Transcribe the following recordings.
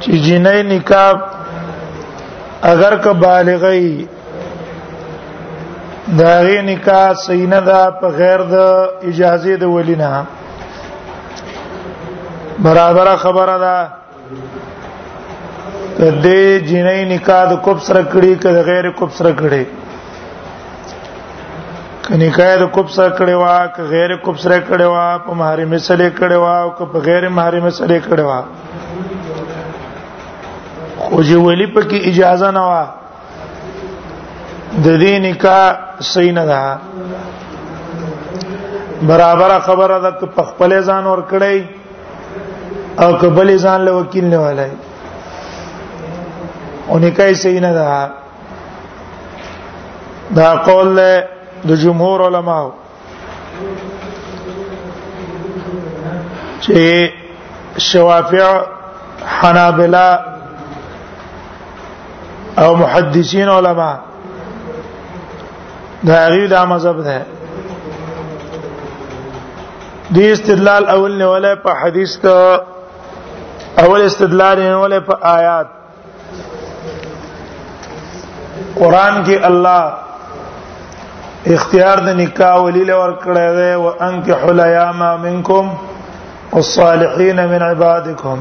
چې جنې نکاح اگر که بالغی دا غي نکاح سینه دا په غیر د اجازه د ولینا برابر خبره ده دې جنې نکاح د کوب سره کړی که د غیر کوب سره کړی کني کای د کوب سره کړي وا که غیر کوب سره کړي وا په محرم سره کړي وا او که په غیر محرم سره کړي وا خو جی ولی په کې اجازه نه وا د دې نکاح صحیح نه ده برابر خبره ده په خپل ځان ور کړی او کبل ځان له وکیل نه ولای او نکای صحیح نه ده دا قول د جمهور علماو چې شوافع حنابلہ او محدثین علما دا غي دا مذهب ده دی استدلال اول نه ولا په حدیث ته اول استدلال نه ولا په آیات قران کې الله اختیار د نکاح ولی لور کړی دی وانکحوا الیاما منکم الصالحين من عبادكم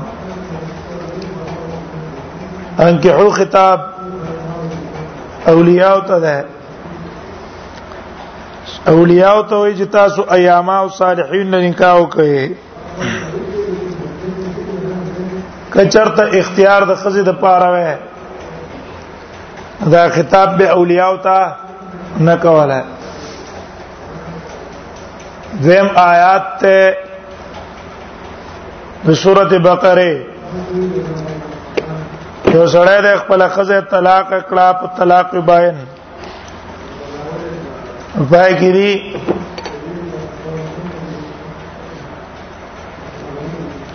انکحو خطاب اولیاء ته ده اولیاء ته وي چې تاسو ایاما او صالحین نه نکاح وکړي کچرته اختیار د خزې د پاره وي دا خطاب به اولیاء ته نه کوله دویم آیات ته د سورته بقره یو سړی د خپل خزه طلاق کړه په طلاق باین پای کې دی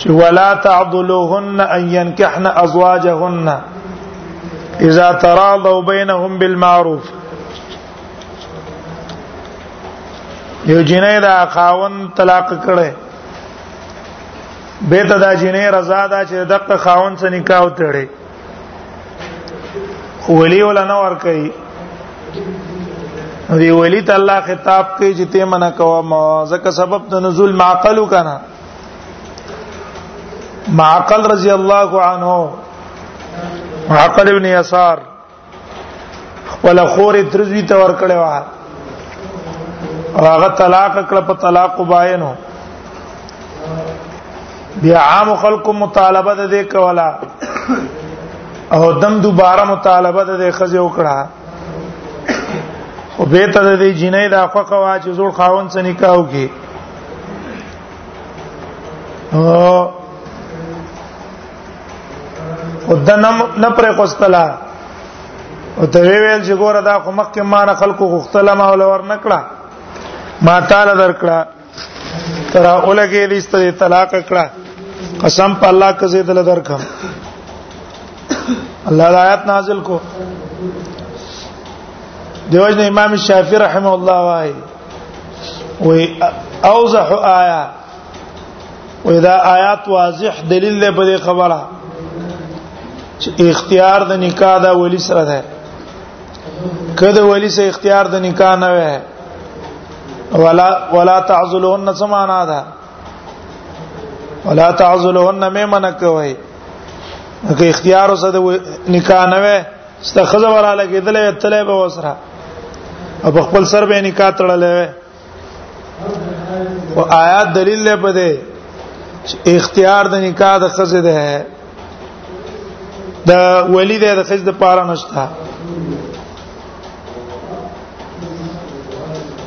چې ولا تعذلوهن ان ينكحن ازواجهن اذا تراضوا بينهم بالمعروف یو جنې دا خاون طلاق کړي به ته دا جنې رضا دا چې دغه خاون سره نکاح وتړي ولی ولا نه ور کوي دی ولی ته الله خطاب کوي چې ته منع کوه ما ځکه سبب د نزول معقل کنا معقل رضی الله عنه معقل ابن یسار خپل خور درځوي ته ور کړې وا هغه طلاق کړ په طلاق باینو بیا عام خلکو مطالبه ده دې کولا او دم دوباره مطالبه ده دې خزه وکړه او به ته دې جنې دا خوخه وا چې زوړ خاون سره نکاح وکي او او دنم نه پر قستلا او ته ویل چې ګوره دا خو مخکې ما نه خلکو غختله ما ول ور نکړه ما تعالی درکړه تر اولګې دې ست طلاق کړه قسم په الله کې زید له درکم الله آیات نازل کو دیوژن امام شافعی رحمه الله وای وی اوضح آیه وې دا آیات واضح دلیل دی په دې خبره چې اختیار د نکاح دا ولی سره ده کله ولی سره اختیار د نکاح نه وي ولا ولا تعذلون سمانا ده ولا تعذلون مې منع کوي که اختیار وسه د نکاح نه وي ستخزه وراله کېدلې تلې به وسره او خپل سر به نکاح تړلې او آیات دلیل له پدې اختیار د نکاح د خزه ده د ولی د خز د پاره نشته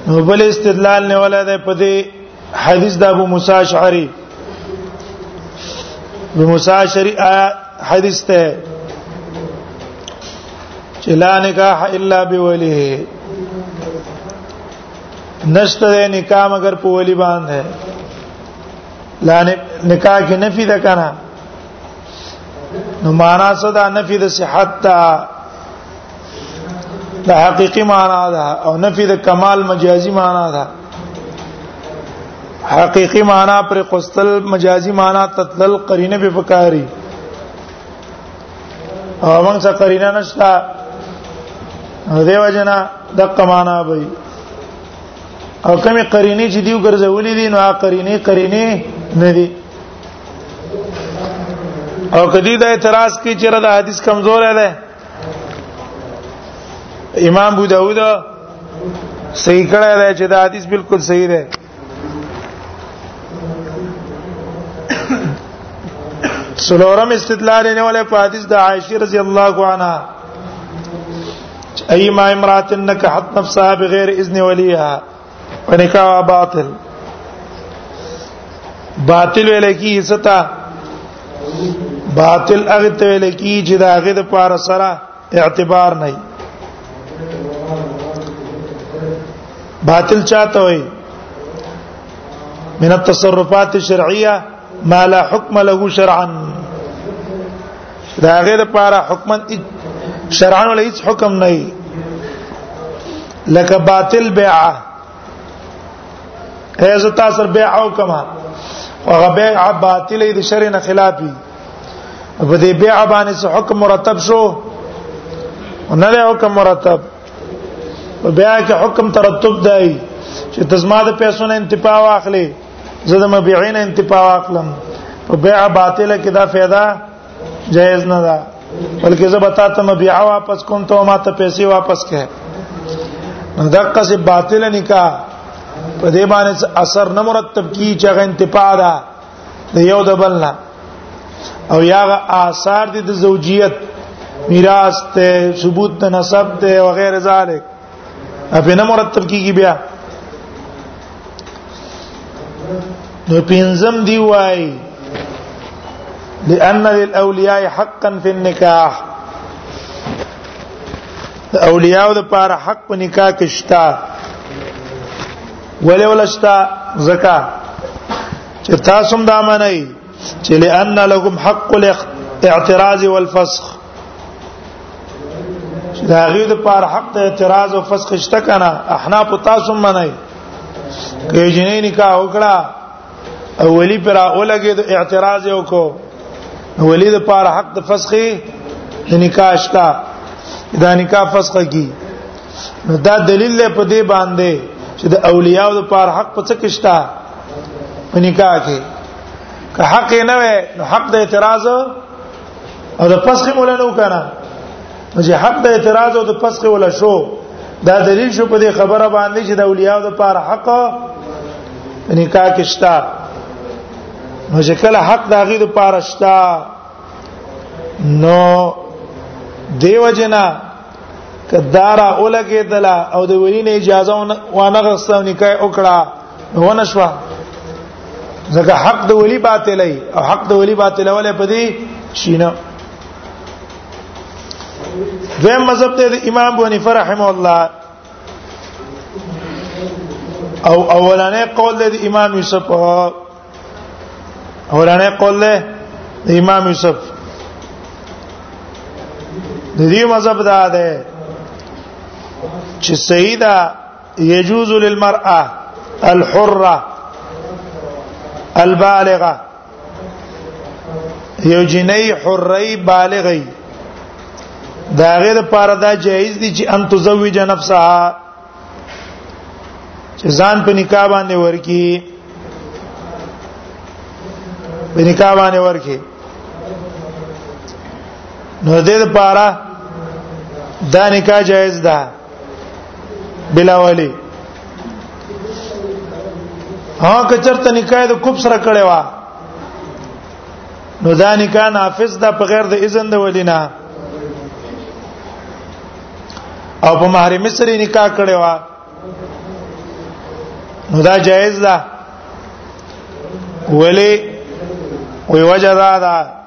نو بل استدلال نه ولا ده په دې حدیث د ابو موسی اشعری ابو موسی اشعری حدیث ته چې لا نکاح الا بولیه نشته نکاح مگر په ولی باندې لا نکاح کې نفي ده کنه نو معنا څه ده نفي د صحت ته د حقيقي معنا ده او نفي د کمال مجازي معنا ده حقيقي معنا پر قستل مجازي معنا تتل قرینه به فکاری او موږ څه قرینه نشتا نو دیو جنا دقه معنا به او کمی قرینه چې دیو ګرځولې دي نو قرینه قرینه نه دي او کدی دا اعتراض کی چې دا حدیث کمزور دی امام ابو داوود صحیح کړه دی چې دا حدیث بالکل صحیح دی سلورم استدلال نه ولې په حدیث د عائشه رضی الله عنها اي ما امرات انك حت نفسها بغیر اذن وليها ونکاح باطل باطل ویل کی ستا باطل هغه ته ویل کی چې دا هغه د پاره سره اعتبار نه باطل چاته وي من التصرفات الشرعيه ما لا حكم له شرعا دا غیر لپاره حکم شرعا ولې هیڅ حکم نه لکه باطل بیعه هیزه تاسو بیا او کما هغه بیا باطلې د شرع نه خلاف دي په دې بیا باندې څه حکم مرتب شو نه له حکم مرتب بیا کې حکم ترتب دی چې تزما د پیسو نه انتفاع واخلې زه د مبيعین انتفاع واخلم په بیا باطله کې دا फायदा جائز نه ده بلکې زه به تا ته مبيع واپس کوم ته ما ته پیسې واپس کړه دغه څه باطل نکاح په دې باندې اثر نه مرتب کی چې هغه انتفاع ده د یو د بل نه او یاغه آثار دي د زوجیت میراث ته ثبوت ته نسب ته وغیر ذالک په نه مرتب کیږي بیا نو پینځم دی وای لأن للأولیاء حقا فی النکاح اولیاء د پاره حق په نکاح کې شتا ولې ولشتا زکا چې تاسو هم دا منئ چې لأن لهم حق الاعتراض والفسخ چې دا غي د پار حق ته اعتراض او فسخ شته کنه احنا په تاسو منای کې جنې نکاح وکړه او ولی پر اولګه د اعتراض یو کو ولی د پار حق د فسخ د نکاح شته دا نکاح فسخ کی دا دلیل له په دې باندې چې د اولیاء د پار حق په څه کې شته په نکاح کې که حق نه وي نو حق د اعتراض او د فسخ مولا نو کنه چې حق د اعتراض او د فسخ ولا شو دا دلیل شو په دې خبره باندې چې د اولیاء د پاره حق نکاح کې شتا نو چې کله حق د هغه د پاره شتا نو دیو جنا کدارا اولګه دلا او د ولینې اجازه و نه غوښتنه نکاح وکړه ونه شو ځکه حق د ولی باطلې او حق د ولی باطلې ولې پدې شینه دویم مذهب ته د امام ابو حنیفه رحم الله او اولانې قول د امام یوسف اولانې قول له امام یوسف د دې مذهب دا ده چې سیدا يجوز للمرأه الحره البالغه یو جنۍ حرې بالغې دا غیر پر دا جایز دي چې ان تزوج نفسها چې ځان په نکاح باندې ورکی په نکاح باندې ورکی نو دې لپاره دا نکاح جایز ده بلا ولی ها کچرته نکاح د کوب سره کړي وا نو دا نکاح نافذ ده په غیر د اذن د ولینا او په مہر مصری نکاح کړي وا نو دا جایز ده ولی وی وجه دا ده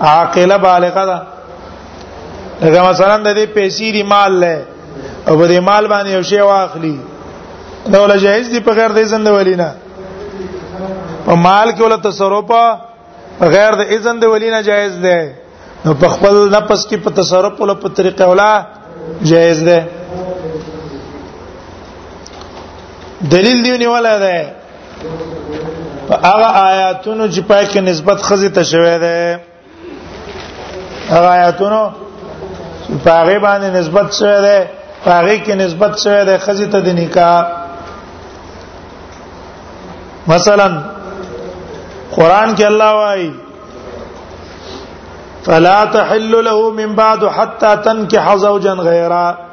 عاقله بالغه ده لکه مثلا د دې پیسې دی مال له او په دې مال باندې یو شی واخلي دا ولا جایز دی په غیر د اذن د ولینا په مال کې ولا تصرف په غیر د اذن د ولینا جایز دی نو په خپل نفس کې په تصرف ولا په طریقه ولا جایز دی دلیل دیونه ولا ده په هغه آیاتونو چې پای کې نسبت خزي ته شوی دی هغه آیاتونو په هغه باندې نسبت شوی دی په هغه کې نسبت شوی دی خزي ته د نکاح مثلا قران کې الله وایي فلا تحل له من بعد حتى تنكح زوجا غيره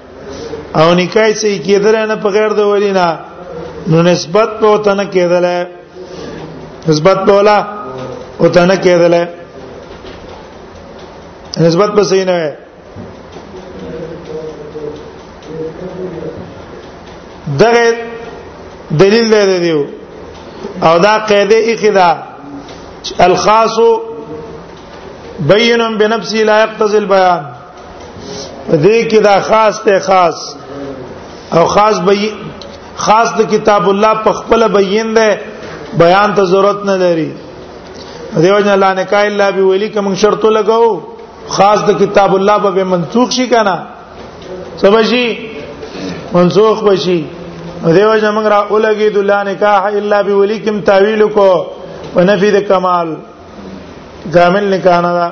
او نکاح سي کېدل نه په غیر د ولینا نو نسبت په تنه کېدل نسبت په ولا او تنه کېدل نسبت په صحیح نه وي دغه دلیل دی دیو او دا قاعده اخدا الخاص بین بنفسه لا يقتضي البيان دې کې دا خاص ته خاص او خاص به خاص د کتاب الله په خپل بیان ده بیان ته ضرورت نه لري دیو جن الله نکاح الا بی ولی کوم شرط لګاو خاص د کتاب الله به منسوخ شي کنه سبشي منسوخ بشي دیو جن موږ را اولګي د الله نکاح الا بی ولی کوم تعویل کو ونفی د کمال کامل نکاح نه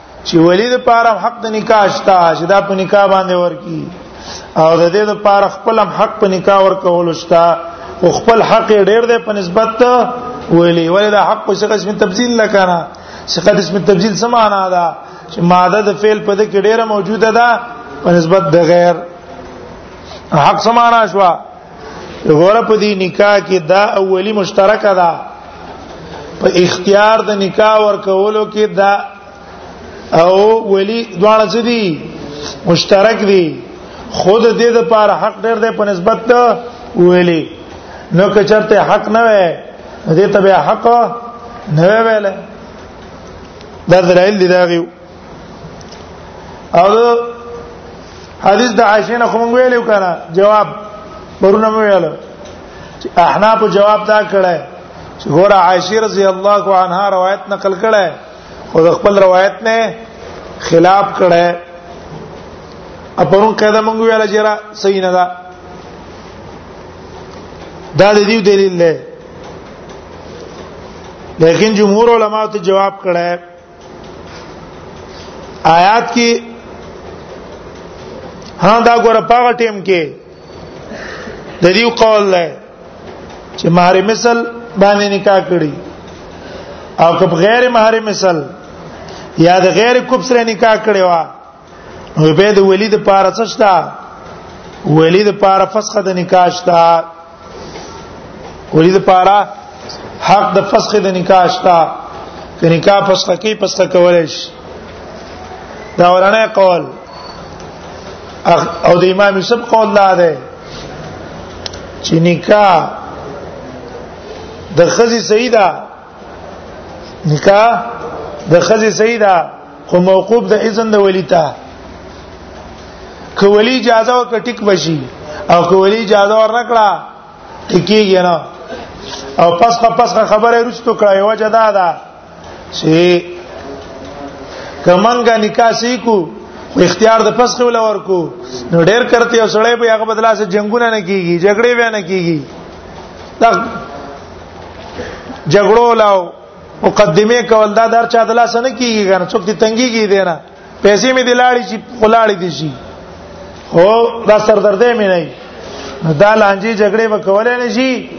چې ولی د پاره حق د نکاح شته چې دا په نکاح باندې ورکی او د دې د پاره خپل حق په نکاح ورکول شته او خپل حق ډیر دی په نسبت ته ویلی ولی دا حق په شکل اسم تبذیل نه کنه شکل اسم تبذیل سمانا ده چې ماده د فعل په دې کې ډیره موجوده ده په نسبت د غیر حق سمانا شوه غوړه په دې نکاح کې دا اولی مشترکه ده په اختیار د نکاح ورکولو کې دا او ولی دواړه څه دي مشترک دي خود دې د پاره حق ډېر دی په نسبت ته ویلي نو که چرته حق نه وي دې ته به حق نه ویل دا درایل دي دا غيو او حدیث د عائشه نه کوم ویلو کنه جواب پرونه ویلو چې احناف جواب دا کړه چې ګور عائشه رضی الله عنها روایت نقل کړه او د خپل روایت نه خلاف کړه اپرون کده مونږ ویل چې را صحیح نه ده دا د دې دلیل دی لیکن جمهور علما ته جواب کړه آیات کې ها دا ګور پاغه ټیم کې د دې قول لای چې مہر مثل باندې نکاح کړی او کب غیر مہر مثل یا د غیر کوب سره نکاح کړی و نو به د ولید پار څه شتا ولید پار فسخ د نکاح شتا ولید پار حق د فسخ د نکاح شتا ک نکاح فسخ کی فسخ کولای شي دا ورانه قول او د امام یوسف قول لا ده چې نکاح د خزي سیدا نکاح د خزي سیدا خو موقوف د اذن د ولی ته کولی اجازه او کټیک بشي او کولی اجازه ورنکړه ټکیږي نه او پس په پس خبره رسټو کړه یو جدا ده چې کمنګا نکاح سی کو خو اختیار د پس خول ورکو نو ډیر کرتی او سړی به هغه بدلا سره جنگونه نه کیږي جګړې به نه کیږي دا جګړو لاو مقدمه کول دا در چا دلا سن کیږي کنه څوک ته تنګي کی دی نه پیسې می دلاړي چې خلاړي دي شي هو دا سردردې می نه دا لانجی جګړې وکولای نه شي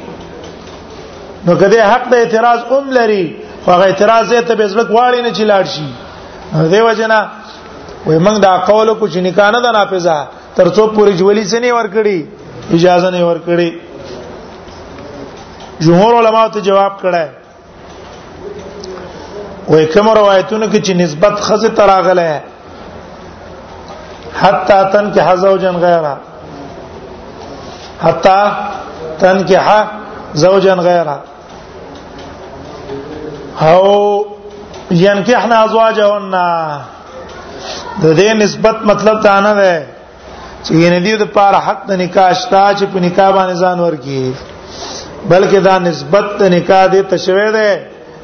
نو کده حق د اعتراض اوم لري هغه اعتراض یې ته بزلک واړی نه چلاړ شي دیو جنا وای موږ دا قول کو چې نکانه د نافذه ترڅو پوری جوړی سنې ور کړی اجازه نه ور کړی جمهور علما ته جواب کړه وای کوم روایتونه کې چې نسبت خزه تراغله حتا تن کې حزو جن غیره حتا تن کې ح زوجن غیره او ينکحنا ازواجهن د دې نسبت مطلب دا نه ده چې ینه دې د پاره حق د نکاح شتا چې په نکاح باندې ځان ورکی بلکې دا نسبت د نکاح دې تشوي ده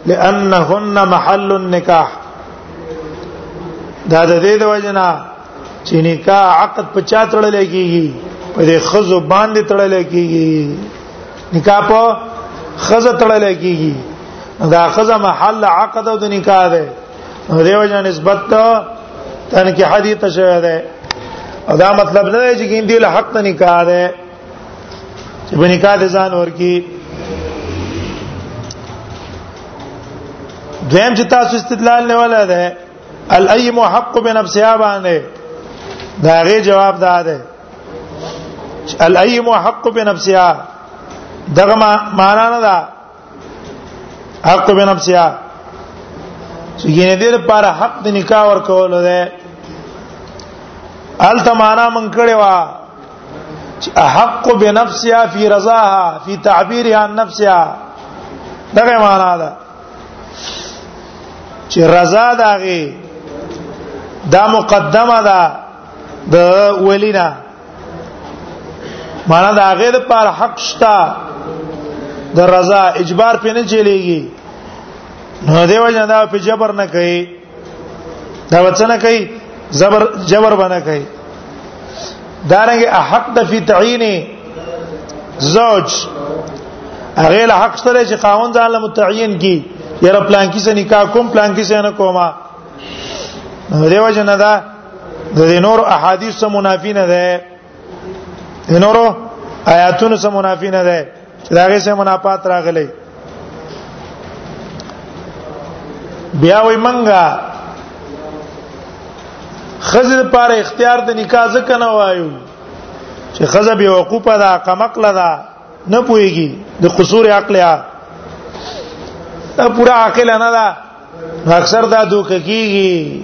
لانهن محل النکاح دا د دې د وجنا چې نکاح عقد په چا تړل کېږي په دې خزو باندې تړل کېږي نکاح په خزه تړل کېږي دا خزه محل عقد او د نکاح ده دیو جن نسبت ته تنکیه حدیث ته شوی دی او دا مطلب نه دی چې ګیندی له حق نه نکاح دی چې په نکاح د ځان ورکی دویم چې تاسو استدلال نه ولا ده الایم حق بنفسها باندې دا غي جواب دا ده الایم حق بنفسها دغه معنا نه ده حق به نفسیا چې ګینه دې لپاره حق د نکاح ور کول ده الته معنا من کړي وا چې حق به نفسیا فی رضاها فی تعبیر عن نفسها دغه معنا ده چې رضا داغه دا مقدمه ده د ولینا معنا دا غیر پر حق شتا د رضا اجبار په نه چلیږي نو دیو جنا دا په جبر نه کوي دا وڅنه کوي زبر جبر باندې کوي دارنګ حق د فی تعین زوج هغه له حق سره چې خاوند ځان له متعین کی یره پلان کې سره نکاح کوم پلان کې سره نه کومه دیو جنا دا د نور احادیث سره منافی نه ده د نور آیاتونو سره منافی نه ده داغه سره منافات راغلی بیا وای منګه خزر پر اختیار د نکاح ځکه نه وایو چې خزر به وقوف ده قمقله ده نه پويږي د قصور عقلیا دا پورا عقل نه ده اکثر دا دوک کیږي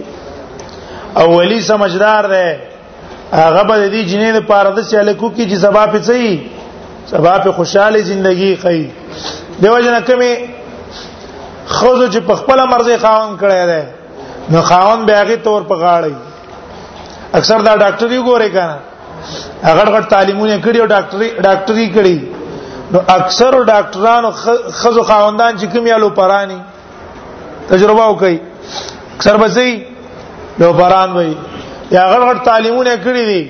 او ولی سمجدار ده هغه به دې جنې د پاره د سیاله کو کی چې سبا په چي سبا په خوشاله ژوندۍ کوي دیو جن کمی خوځو چې په خپل مرزي خاون کړی دی نو خاون به هغه تور په غاړی اکثر دا ډاکټري ګوري کنه هغه غټ تعلیمونه کړی او ډاکټري ډاکټري کړی نو اکثر ډاکټرانو خزو خاوندان چې کوم یالو پرانی تجربه وکړي اکثر بسې یو باران وي یا غړ غړ تعلیمونه کړی دي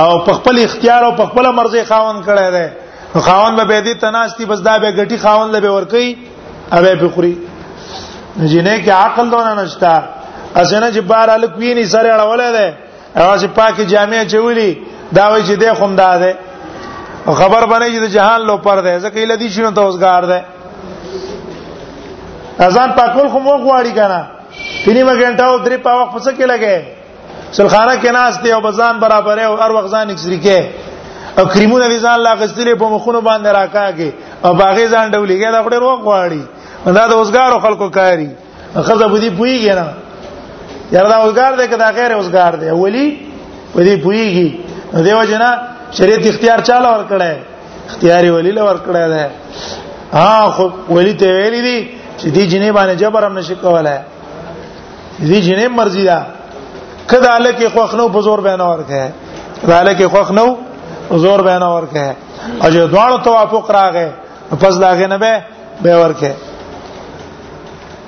او په خپل اختیار او په خپل مرزي خاون کړی دی نو خاون به دې تناستی بس دا به غټي خاون لبه ورکی او به خوري جنې کې عقل دونه نشتا اسنه چې بار الک ویني سره اړولې ده اواز پاکي جامع چولی دا وی چې د خوم دا ده خبر باندې چې جهان لو پر ده ځکه لدی شنو توسګار ده اذان پاکول خو مو غواړي کنه کینی ما ګنټه او درې په وخت پڅ کې لګې سلخانه کې ناس دی او بزان برابرې او هر وخت ځان اکسری کې او کریمونه وی ځان لا غستلې په مخونو باندې راکاږي او باغې ځان ډولېږي دا خو ډېر وغواړي دا د اوسګارو خلکو کاری خزه بودی پویږي نه یاره دا اوسګار دی کدا غیر اوسګار دی ولی په دې پویږي دیو جنا شریعت اختیار چاله ور کړه اختیاري ولی له ور کړه ده ها خو ولی ته ویلی دي چې دې جنې باندې جبر هم نشي کولای دې جنې مرزي ده کدا لکه خوخ نو په زور بیان ورکه کدا لکه خوخ نو زور بیان ورکه او جو دوانو توافق راغې پس دا غنه به به ورکه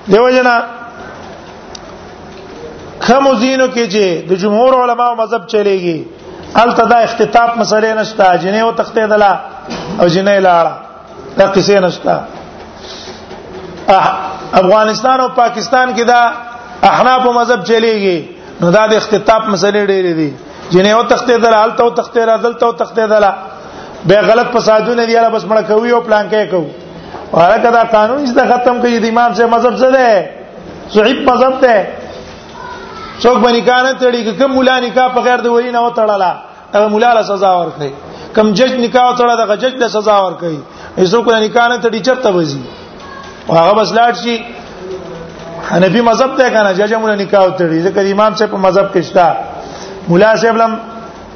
دیو جنا کوم زینو کې چې د جمهور علماو مذهب چلےږي الته دا اختطاف مسلې نشته جنې او تختې دلا او جنې لاړه دا کیسه نشته افغانستان او پاکستان کې دا احناف مذهب چلےږي نو دا د اختطاف مسلې ډېرې دي جنې او تختې دل حالت او تختې راځل ته او تختې دل به غلط فسادونه دی بس مړ کوي او پلان کې کوي ورکه دا قانون چې ختم کوي د امام سے مذهب څه ده صحیح مذهب ده څوک باندې کار نه تړي کوم مولا نکاح په غیر د ولی نه وتړلا هغه مولا له سزا ورکړي کوم جج نکاح وتړه دغه جج له سزا ورکړي هیڅوک نکاح نه تړي چرته وځي هغه بس لاړ شي حنفي مذهب ته کنه چې جمعونه نکاح تړي ځکه امام صاحب په مذهب کې شته مولا صاحب لم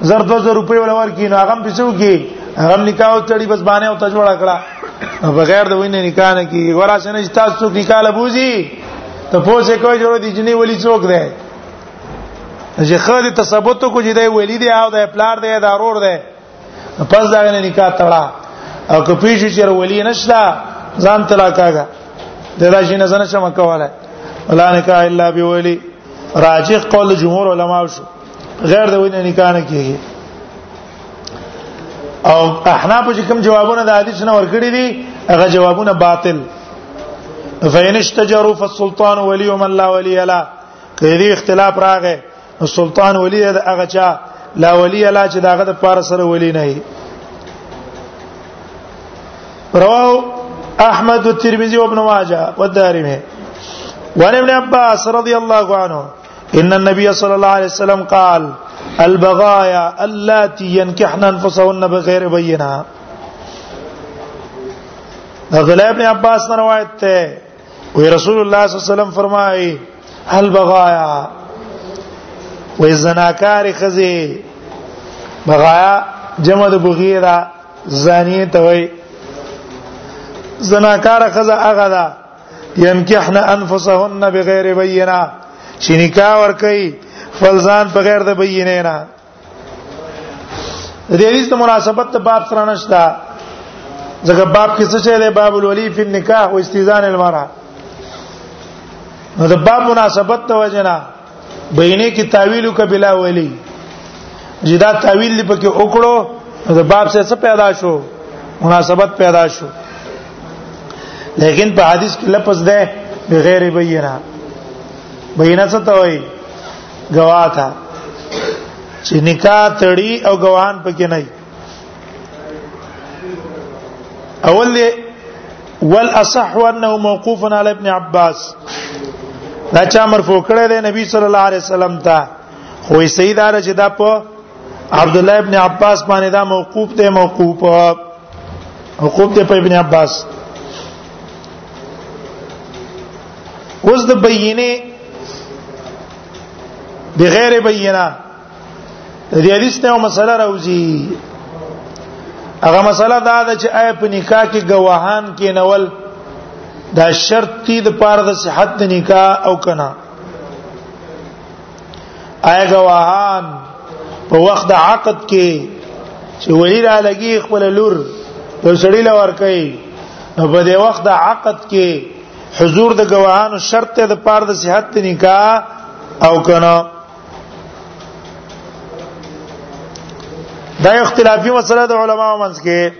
زر 2000 روپۍ ولور کین هغه هم پښو کې هغه نکاح تړي بس باندې او تجوړه کړه بغیر د وینې نکاح نه کی ورا سنه تاسو کې کاله بوزي ته پوسه کوي جوړ دي جنې ولی څوک دی چې خو دې تثبوت کو چې دی ولی دی او د پلار دی د ارور دی پس دا نه نکاح تړه او که پیښې چې ولی نشتا ځان تلا کاګه دا راځي نه زنه شم کوله ولا نکاح الا بولی راجح قول جمهور علما شو غیر د وینې نکاح نه کیږي او احناف چې کوم جوابونه د حدیث نه ورکړي دي هغه جوابونه باطل فین اشتجروا فالسلطان ولی من لا ولی له کله اختلاف راغی نو سلطان ولی د هغه چا لا ولی لا چې داغه د پار سره ولی نه رواه احمد والترمذي وابن ماجه والدارمي وعن ابن عباس رضي الله عنه ان النبي صلى الله عليه وسلم قال البغايا اللاتي ينكحن انفسهن بغير بينه غلا ابن عباس روایت ته وی رسول الله صلی الله علیه وسلم فرمایي البغایا وی زناکار خزي بغایا جمع د بغیرا زانیه ته وی زناکار خزه هغه ده ينكحن انفسهن بغیر بینه چې نکاح ور کوي فلزان بغیر د بینه نه دې حدیث ته مناسبت ته باب سره نشته ځکه باب کې څه چیلې باب الولی فی النکاح و استیزان المرأه نو د باب مناسبت ته وجنا بینه کې تعویل ک بلا ولی جدا تعویل دی پکې وکړو د باب سره څه پیدا شو مناسبت پیدا شو لیکن په حدیث کې لفظ ده بغیر بینه بینه څه ته وایي گواه تا چې نکاح تړي او گواهان پکې نه اول والاصح انه موقوف على ابن عباس دا چا مرفوع کړی دی نبی صلی الله علیه وسلم ته خو یې صحیح دار چې دا په عبد الله ابن عباس باندې دا موقوف دی موقوف حقوق ته په ابن عباس اوس د بینه د غیر بینه د دې حدیث ته مسله راوځي هغه مسله دا ده چې آیا په نکاح کې گواهان کې نول دا شرط دی د پاره د صحت نکاح او کنا آیا گواهان په وخت د عقد کې چې ولی را لګي خپل لور یو سړی لور کوي په دې وخت د عقد کې حضور د گواهانو شرط ته د پاره د صحت نکاح او کنه دا اختلافي مسله د علماو منځ کې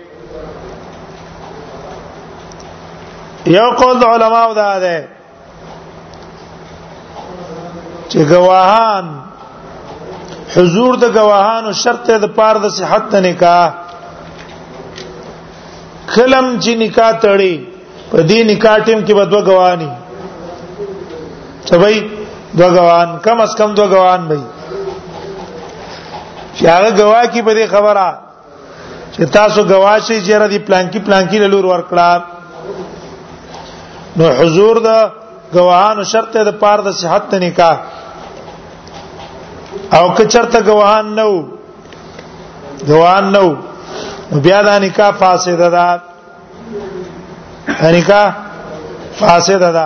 یو قول د علماو دا ده چې گواهان حضور د گواهانو شرط د پاره د صحت د نکاح کلم چې نکاح تړي په دې نکاح ټیم کې بدو گواهانی چې وای دو گواهان کم از کم دو گواهان وای چې هغه گواه کې په دې خبره چې تاسو گواشه چې را دي پلانکی پلانکی له لور ورکړه نو حضور دا گواهانو شرط ده پار د صحت نکاح او که چرته گواهان نو گواهان نو بیا دا نکاح فاسده ده نکاح فاسده ده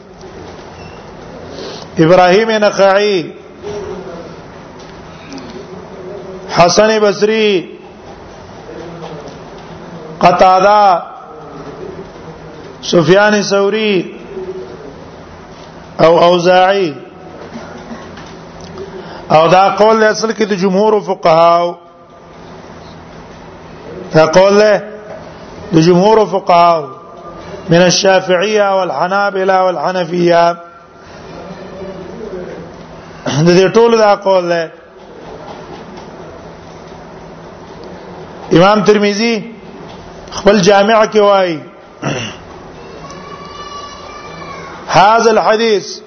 ابراهيم نخعي حسن بصري قتاده سفيان ثوري او اوزاعي او دا قول اصل کې د جمهور فقهاو دا قول له د جمهور فقهاو من الشافعيه والحنابلة والحنفيه د دې ټول دا قول له امام ترمذی خپل جامع کې وایي هاذ الحديث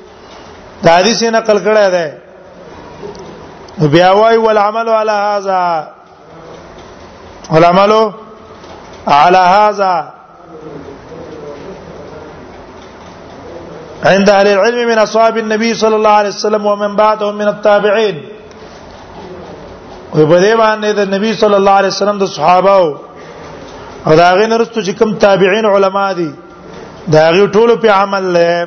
دا حدیث نقل کړی دی بیا وای والعمل على هذا والعمل على هذا عند اهل العلم من اصحاب النبي صلى الله عليه وسلم ومن بعدهم من التابعين وي په دې باندې د نبی صلی الله علیه وسلم د صحابه او دا غي نرستو چې کوم تابعین علما دي دا غي ټولو په عمل له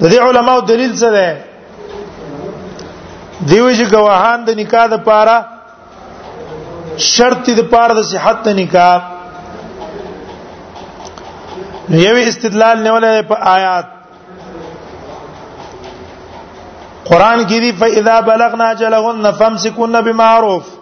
د دې علماو دلیل څه دی دیو چې گواهان د نکاح د پاره شرط د پاره د صحت د نکاح یوه استدلال نیولې په آیات قران کې دی فاذا بلغنا اجلهن فامسكن بمعروف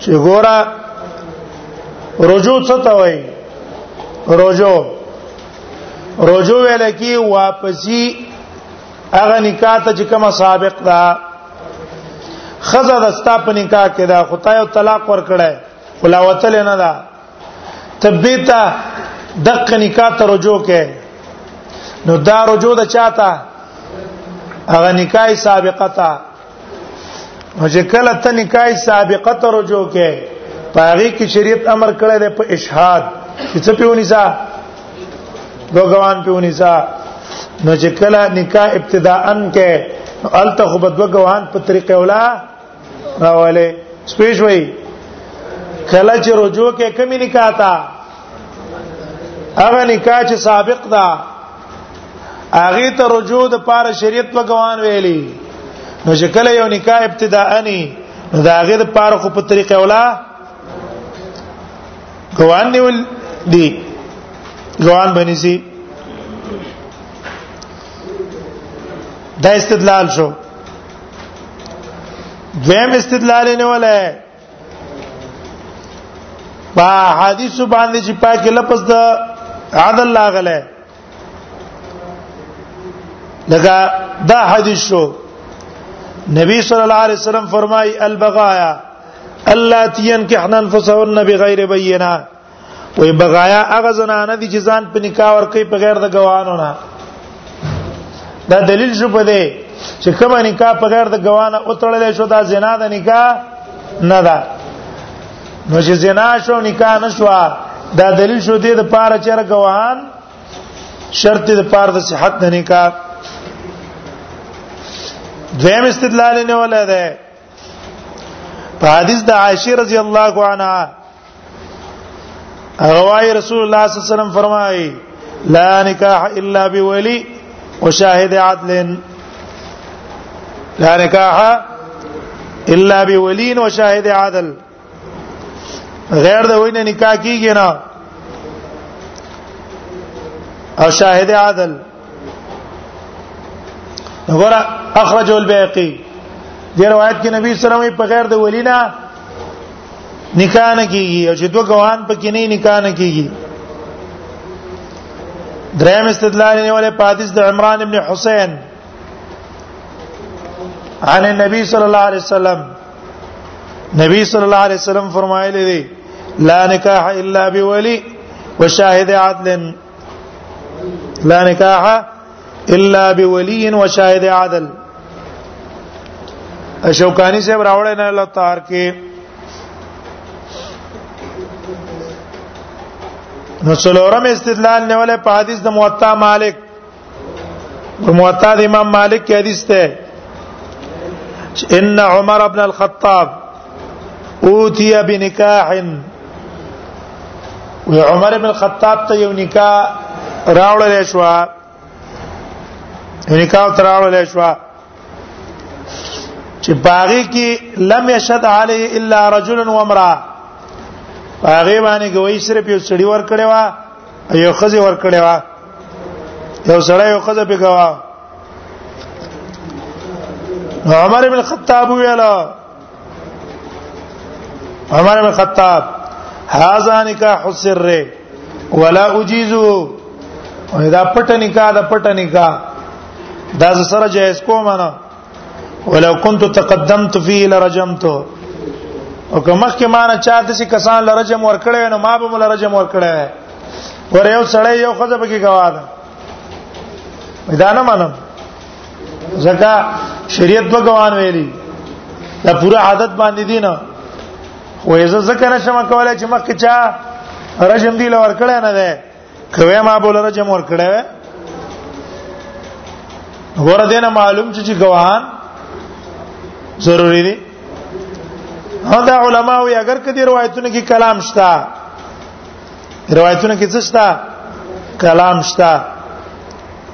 چې ګورا رجوع څه ته وایي رجوع رجوع ویل کی واپسی هغه نکاح ته چې کومه سابق ده خزه د ستا په نکاح کې دا خدای او طلاق ور کړه ولا وتل نه دا تبیتا دق نکاح ته رجوع کې نو دا رجوع د چاته هغه نکاح سابقه ته او چې کله ته نکاح سابقه ته رجوع کې پاغي کې شریعت امر کړی دی په اشهاد چې څه پیونی سا دوګوان پیونی سا نو چې کله نکاح ابتداءا کې الته خو بدو غوان په طریقې ولا راولې سپیش وای کله چې رجوع کې کمی نکاح تا هغه نکاح چې سابق ده هغه ته رجوع د پاره شریعت په ګوان ویلي نو چې کله یو نکاح ابتداءنی نو دا هغه د پاره خو په طریقه اوله ګوان نیول دي ګوان بنی سي دا استدلال شو دویم استدلال نه ولای په حدیث باندې چې پاک لفظ د عدل لاغله لکه دا حدیث شو نبی صلی الله علیه وسلم فرمای البغایا اللاتین کحنا انفسهن بغیر بینه وې بغایا هغه زنانه دي چې ځان په نکاح ور کوي په غیر د غوانو نه دا دلیل شو په دې چې کومه نکاح په غیر د غوانه او تړلې شو دا زنا د نکاح نه ده نو چې زنا شو نکاح نشو دا دلیل شو دې د پاره چې غوان شرط د پاره د صحت د نکاح دویم استدلال نه ولا ده په حدیث د عائشه رضی الله عنها روای رسول الله صلی الله علیه وسلم فرمایي لا نکاح الا بولی وشاهد عدل لا نکاح الا بولي وشاهد عدل غیر د وینې نکاح کیږي نه او شاهد عادل وګور اخرج البيقي دی روایت کې نبی صلی الله علیه وسلم په غیر د ولینا نکاح نه کیږي او چې دوه غوان پکې نه نکاح نه کیږي دریم استدلال نه ولې حدیث د عمران ابن حسین عن النبي صلی الله علیه وسلم نبی صلی الله علیه وسلم فرمایلی دی لا نکاح الا بولی وشاهد عدل لا نکاح الا بولی وشاهد عدل شوکانی صاحب راوړی نه الله تعالی کې نو څلورم استدلال نیولې په حدیث د موطا مالک په موطا د امام مالک کې حدیث ده ان عمر ابن الخطاب اوتی بنکاح و عمر ابن الخطاب ته یو نکاح راوړل شو نکاح تراوړل شو چې باغی کې لم یشد علی الا رجل و امراه هغه باندې گوي صرف یو سړی ور کړی و یو خزي ور کړی و یو سړی یو خزه په گوا عمر ابن الخطاب ویلا عمر بن خطاب هاذا نکاح السر ولا اجيزه دا پټ نکاح دا پټ نکاح دا سره جائز کوم نه ولو كنت تقدمت فيه لرجمته او که مخکې ما نه چا داسې کسان لره جمع ورکړی نو ما به مل لره جمع ورکړی ور یو سړی یو خزه پکې گواه ده دا نه منم ځکه شریعت په ګوان ویلي دا پوره عادت باندې دي نه خو یې ذکر نشم کولای چې مخکې چا رجم دی لور کړه نه ده کوي ما بوله رجم ور کړه غور دینه معلوم چې ګواهان ضروری دي دا علما وي اگر کدي روایتونه کې کلام شتا روایتونه کې څه شتا کلام شتا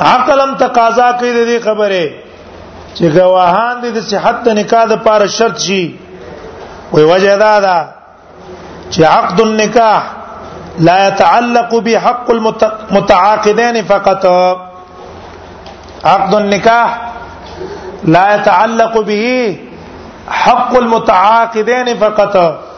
عقل هم تقاضا کوي د دې خبره چې گواهان دې د صحت د نکاح لپاره شرط شي وي وجه دا ده چې عقد النکاح لا يتعلق بحق المتعاقدين فقط عقد النکاح لا يتعلق به حق المتعاقدين فقط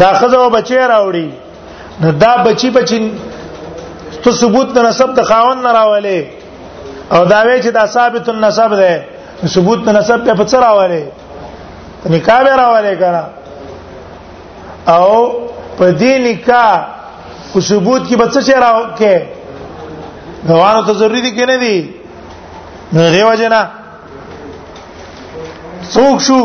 دا خزو بچی راوړي نو دا بچی بچی ته ثبوت د نسب د خاون نه راولې او دا وی چې دا ثابت النسب ده ثبوت د نسب په پڅ راولې نکاح به راولې کنه او په دې نکاح کو ثبوت کې بچ څه راو کې غوانو ته ضروری دي کې نه دي نو دیو جنا څوک شو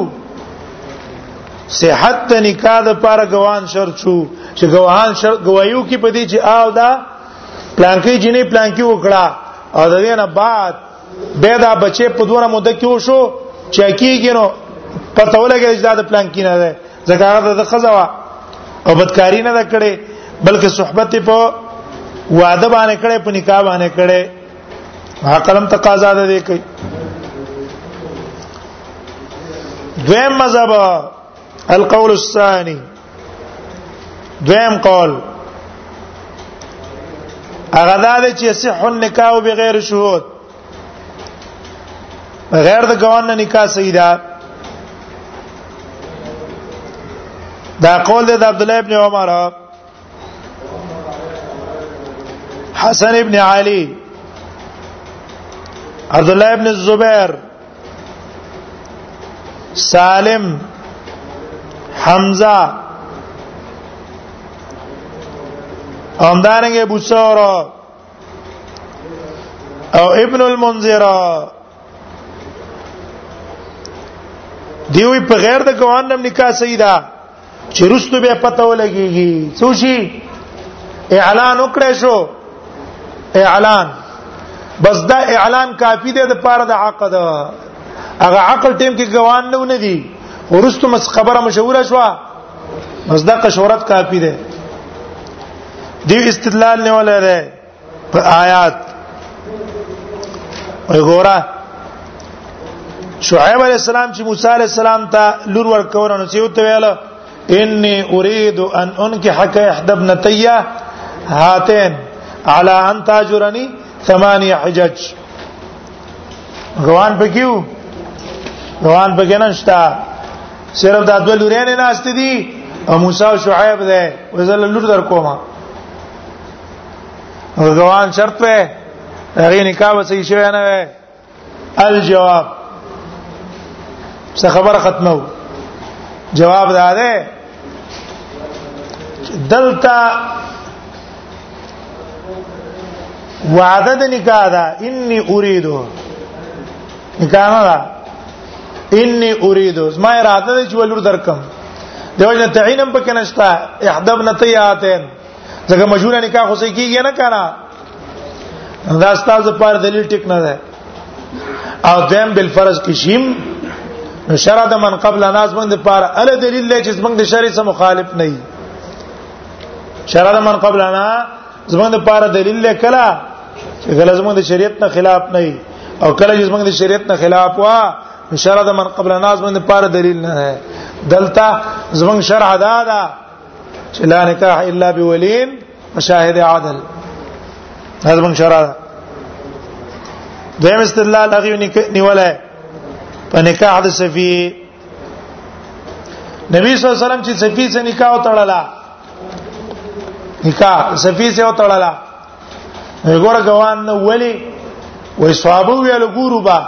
صحت ته نکاح د پاره غوان شرط شو چې غوان شرط غوایو کې پدې چې آو دا پلانکی جنې پلانکی وکړه او د دې نه بعد به دا بچي په دوره مده کې وشو چې کیږي نو پته ولګی چې دا د پلانکی نه ده ځکه هغه د خزوا او بدکاری نه ده کړې بلکې صحبت په وعده باندې کړې په نکاح باندې کړې عقلم تقاضا ده دی کوي دویم مذهب القول الثاني دویم قول هغه دا چې صح النکاح بغیر شهود بغیر د ګوان نه نکاح صحیح ده دا قول دی د عبد الله ابن عمر حسن ابن علي عبد الله ابن الزبير سالم حمزه همدارنګ ابو ثور او ابن المنذر دیوی په غیر د ګوان نم نکاح صحیح ده چې رستو به پته ولګيږي څو شي اعلان وکړې شو اعلان بس دا اعلان کافی دی د پاره د عقد هغه عقل ټیم کې ګوان نه ونه دي ورستو مس خبره مشهوره شو بس دا قشورت کافی دی دی استدلال نه ولا ده په آیات وګوره شعیب علی السلام چې موسی علی السلام ته لور ورکول نو چې وته ویل انی اريد ان انكحك احد ابنتي هاتين على ان تاجرني ثمانية حجج روان پکیو روان پکې نشتا صرف دا دوه لورې نه ناشته دي او موسی او شعیب ده وزل لور در کومه او زوان شرط وي هغه نکاح به صحیح شوی نه وي الجواب څه خبره ختمه وو جواب دا ده دلتا وعده د نکاح دا انی اریدو نکاح نه دا انی اریدو زما اراده ده چې ولور درکم دیو جن تعینم پکې نشتا احدب نتیاتن ځکه مجبور نکاح خو کیږي نه کنه دا ستاسو پر دلیل ټیک نه ده او دیم بل فرض کې شیم نو شرع د من قبل ناس باندې پر ال دلیل لې چې زمنګ د شرع سره مخالف نه وي شرع د من قبل نه زمنګ د پر دلیل لې کلا چې غل زمنګ د شریعت نه خلاف نه وي او کله چې زمنګ د شریعت نه خلاف وا شرع د من قبل ناس باندې پر دلیل نه ده دلته زمنګ شرع دا ده چې لا نکاح الا بولین وشاهد عادل هذا من شرع دیم استدلال هغه نیولای په نکاح د سفی نبی صلی الله علیه وسلم چې سفی سره نکاح وتړلا نکاح سفی سره وتړلا وګوره ګوان نو ولی وې صحابه ویل ګورو با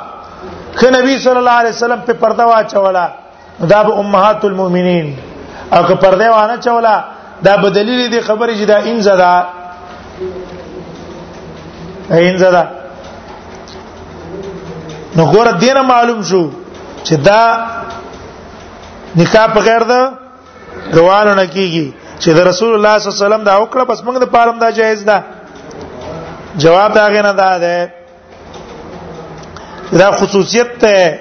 خ نبی صلی الله علیه وسلم په پرده واچولا دا به امهات المؤمنین او که پرده وانه چولا دا به دلیل دی خبرې چې دا ان زدا ان زدا نو ګور دینه معلوم شو چې دا نکاح په غیر ده روانو نه کیږي چې د رسول الله صلی الله علیه وسلم دا وکړه بس موږ د پاره دا جایز ده جواب دا غنه دا ده دا خصوصیت ته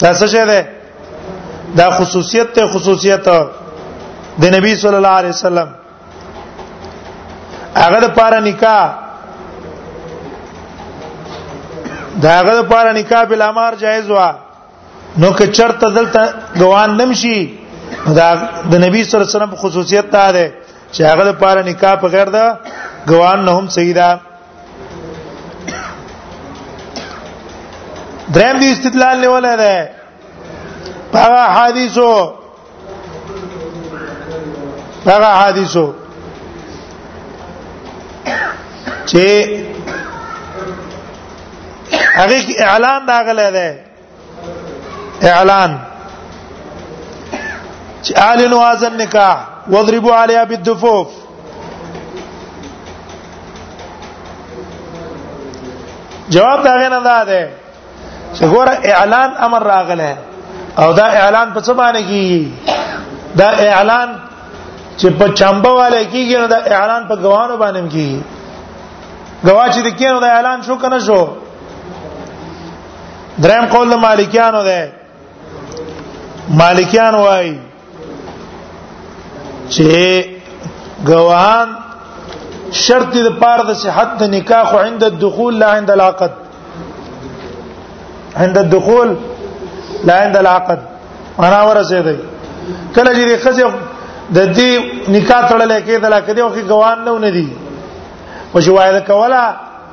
دا څه شه ده دا خصوصیت ته خصوصیت د نبی صلی الله علیه وسلم هغه د پاره نکاح دا هغه د پاره نکاح بل امر جایز و نو که چرته دلته ګوان نمشي دا د نبی صلی الله علیه وسلم خصوصیت ته ده چې هغه لپاره نکاح په غیر ده ګوان نه هم صحیح ده دریم دی استدلال نیولای ده په حدیثو دغه حدیثو چې هغه اعلان راغلی دی اعلان چې اعلنوا هذا النکاح واضربوا عليها بالدفوف جواب دا غنه ده چې ګوره اعلان امر راغله او دا اعلان په څه باندې کیږي دا اعلان چې په چمبه والے کیږي نو دا اعلان په ګوانو باندې کیږي ګوا چې د کینو دا اعلان شو کنه شو دریم قول مالکیانو ده مالکیان وای چې گواهان شرط د پاره د صحت د نکاح خو عند الدخول لا عند العقد عند الدخول لا عند العقد انا ورسه دی کله چې خزه د دې نکاح تړلې کېدل کده او کې گواهان نه ندي او شواهد کولا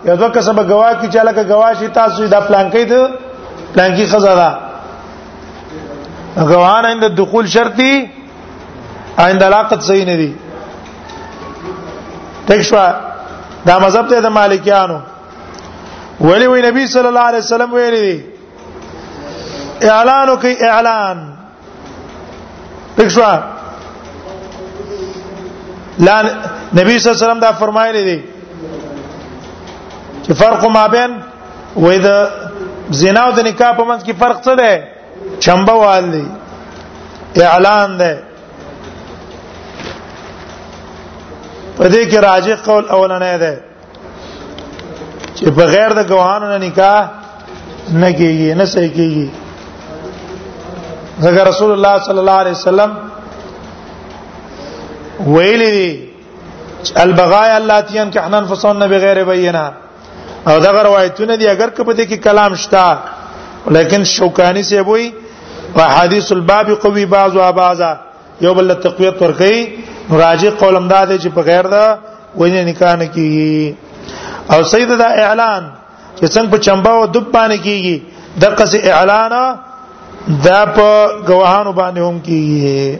یو دوه کسبه گواه کی چاله کا گواه شي تاسو دا پلان کې ته پلان کې خزه ده غوانا عند الدخول شرطي عند العقد صحیح نه دي تښوا دا مذهب ته د مالکیانو ولی وی نبی صلی الله علیه وسلم ویلی دی اعلان کوي اعلان تښوا لا نبی صلی الله علیه وسلم دا فرمایلی دی چې فرق ما بین وې د زنا او د نکاح په منځ کې فرق څه دی چمبه وال دی اعلان دی په دې کې راجح قول اولنې ده چې بغیر د ګواهانو نه نکاح نه کیږي نه صحیح کیږي ځکه رسول الله صلی الله علیه وسلم ویلي البغايا اللاتي ان كحنا انفسهن بغیر بینه او دا روایتونه دي اگر کپه دي کې کلام شتا لیکن شوکانی سے وای په حدیث الباب قوی بعض او بعضا یو بل تقویت ور کوي راجی قولم دا دی چې په غیر دا وینه نکاح نه کیږي او سید دا اعلان چې څنګه په چمبا او دب باندې کیږي دغه اعلان دا په گواهانو باندې هم کیږي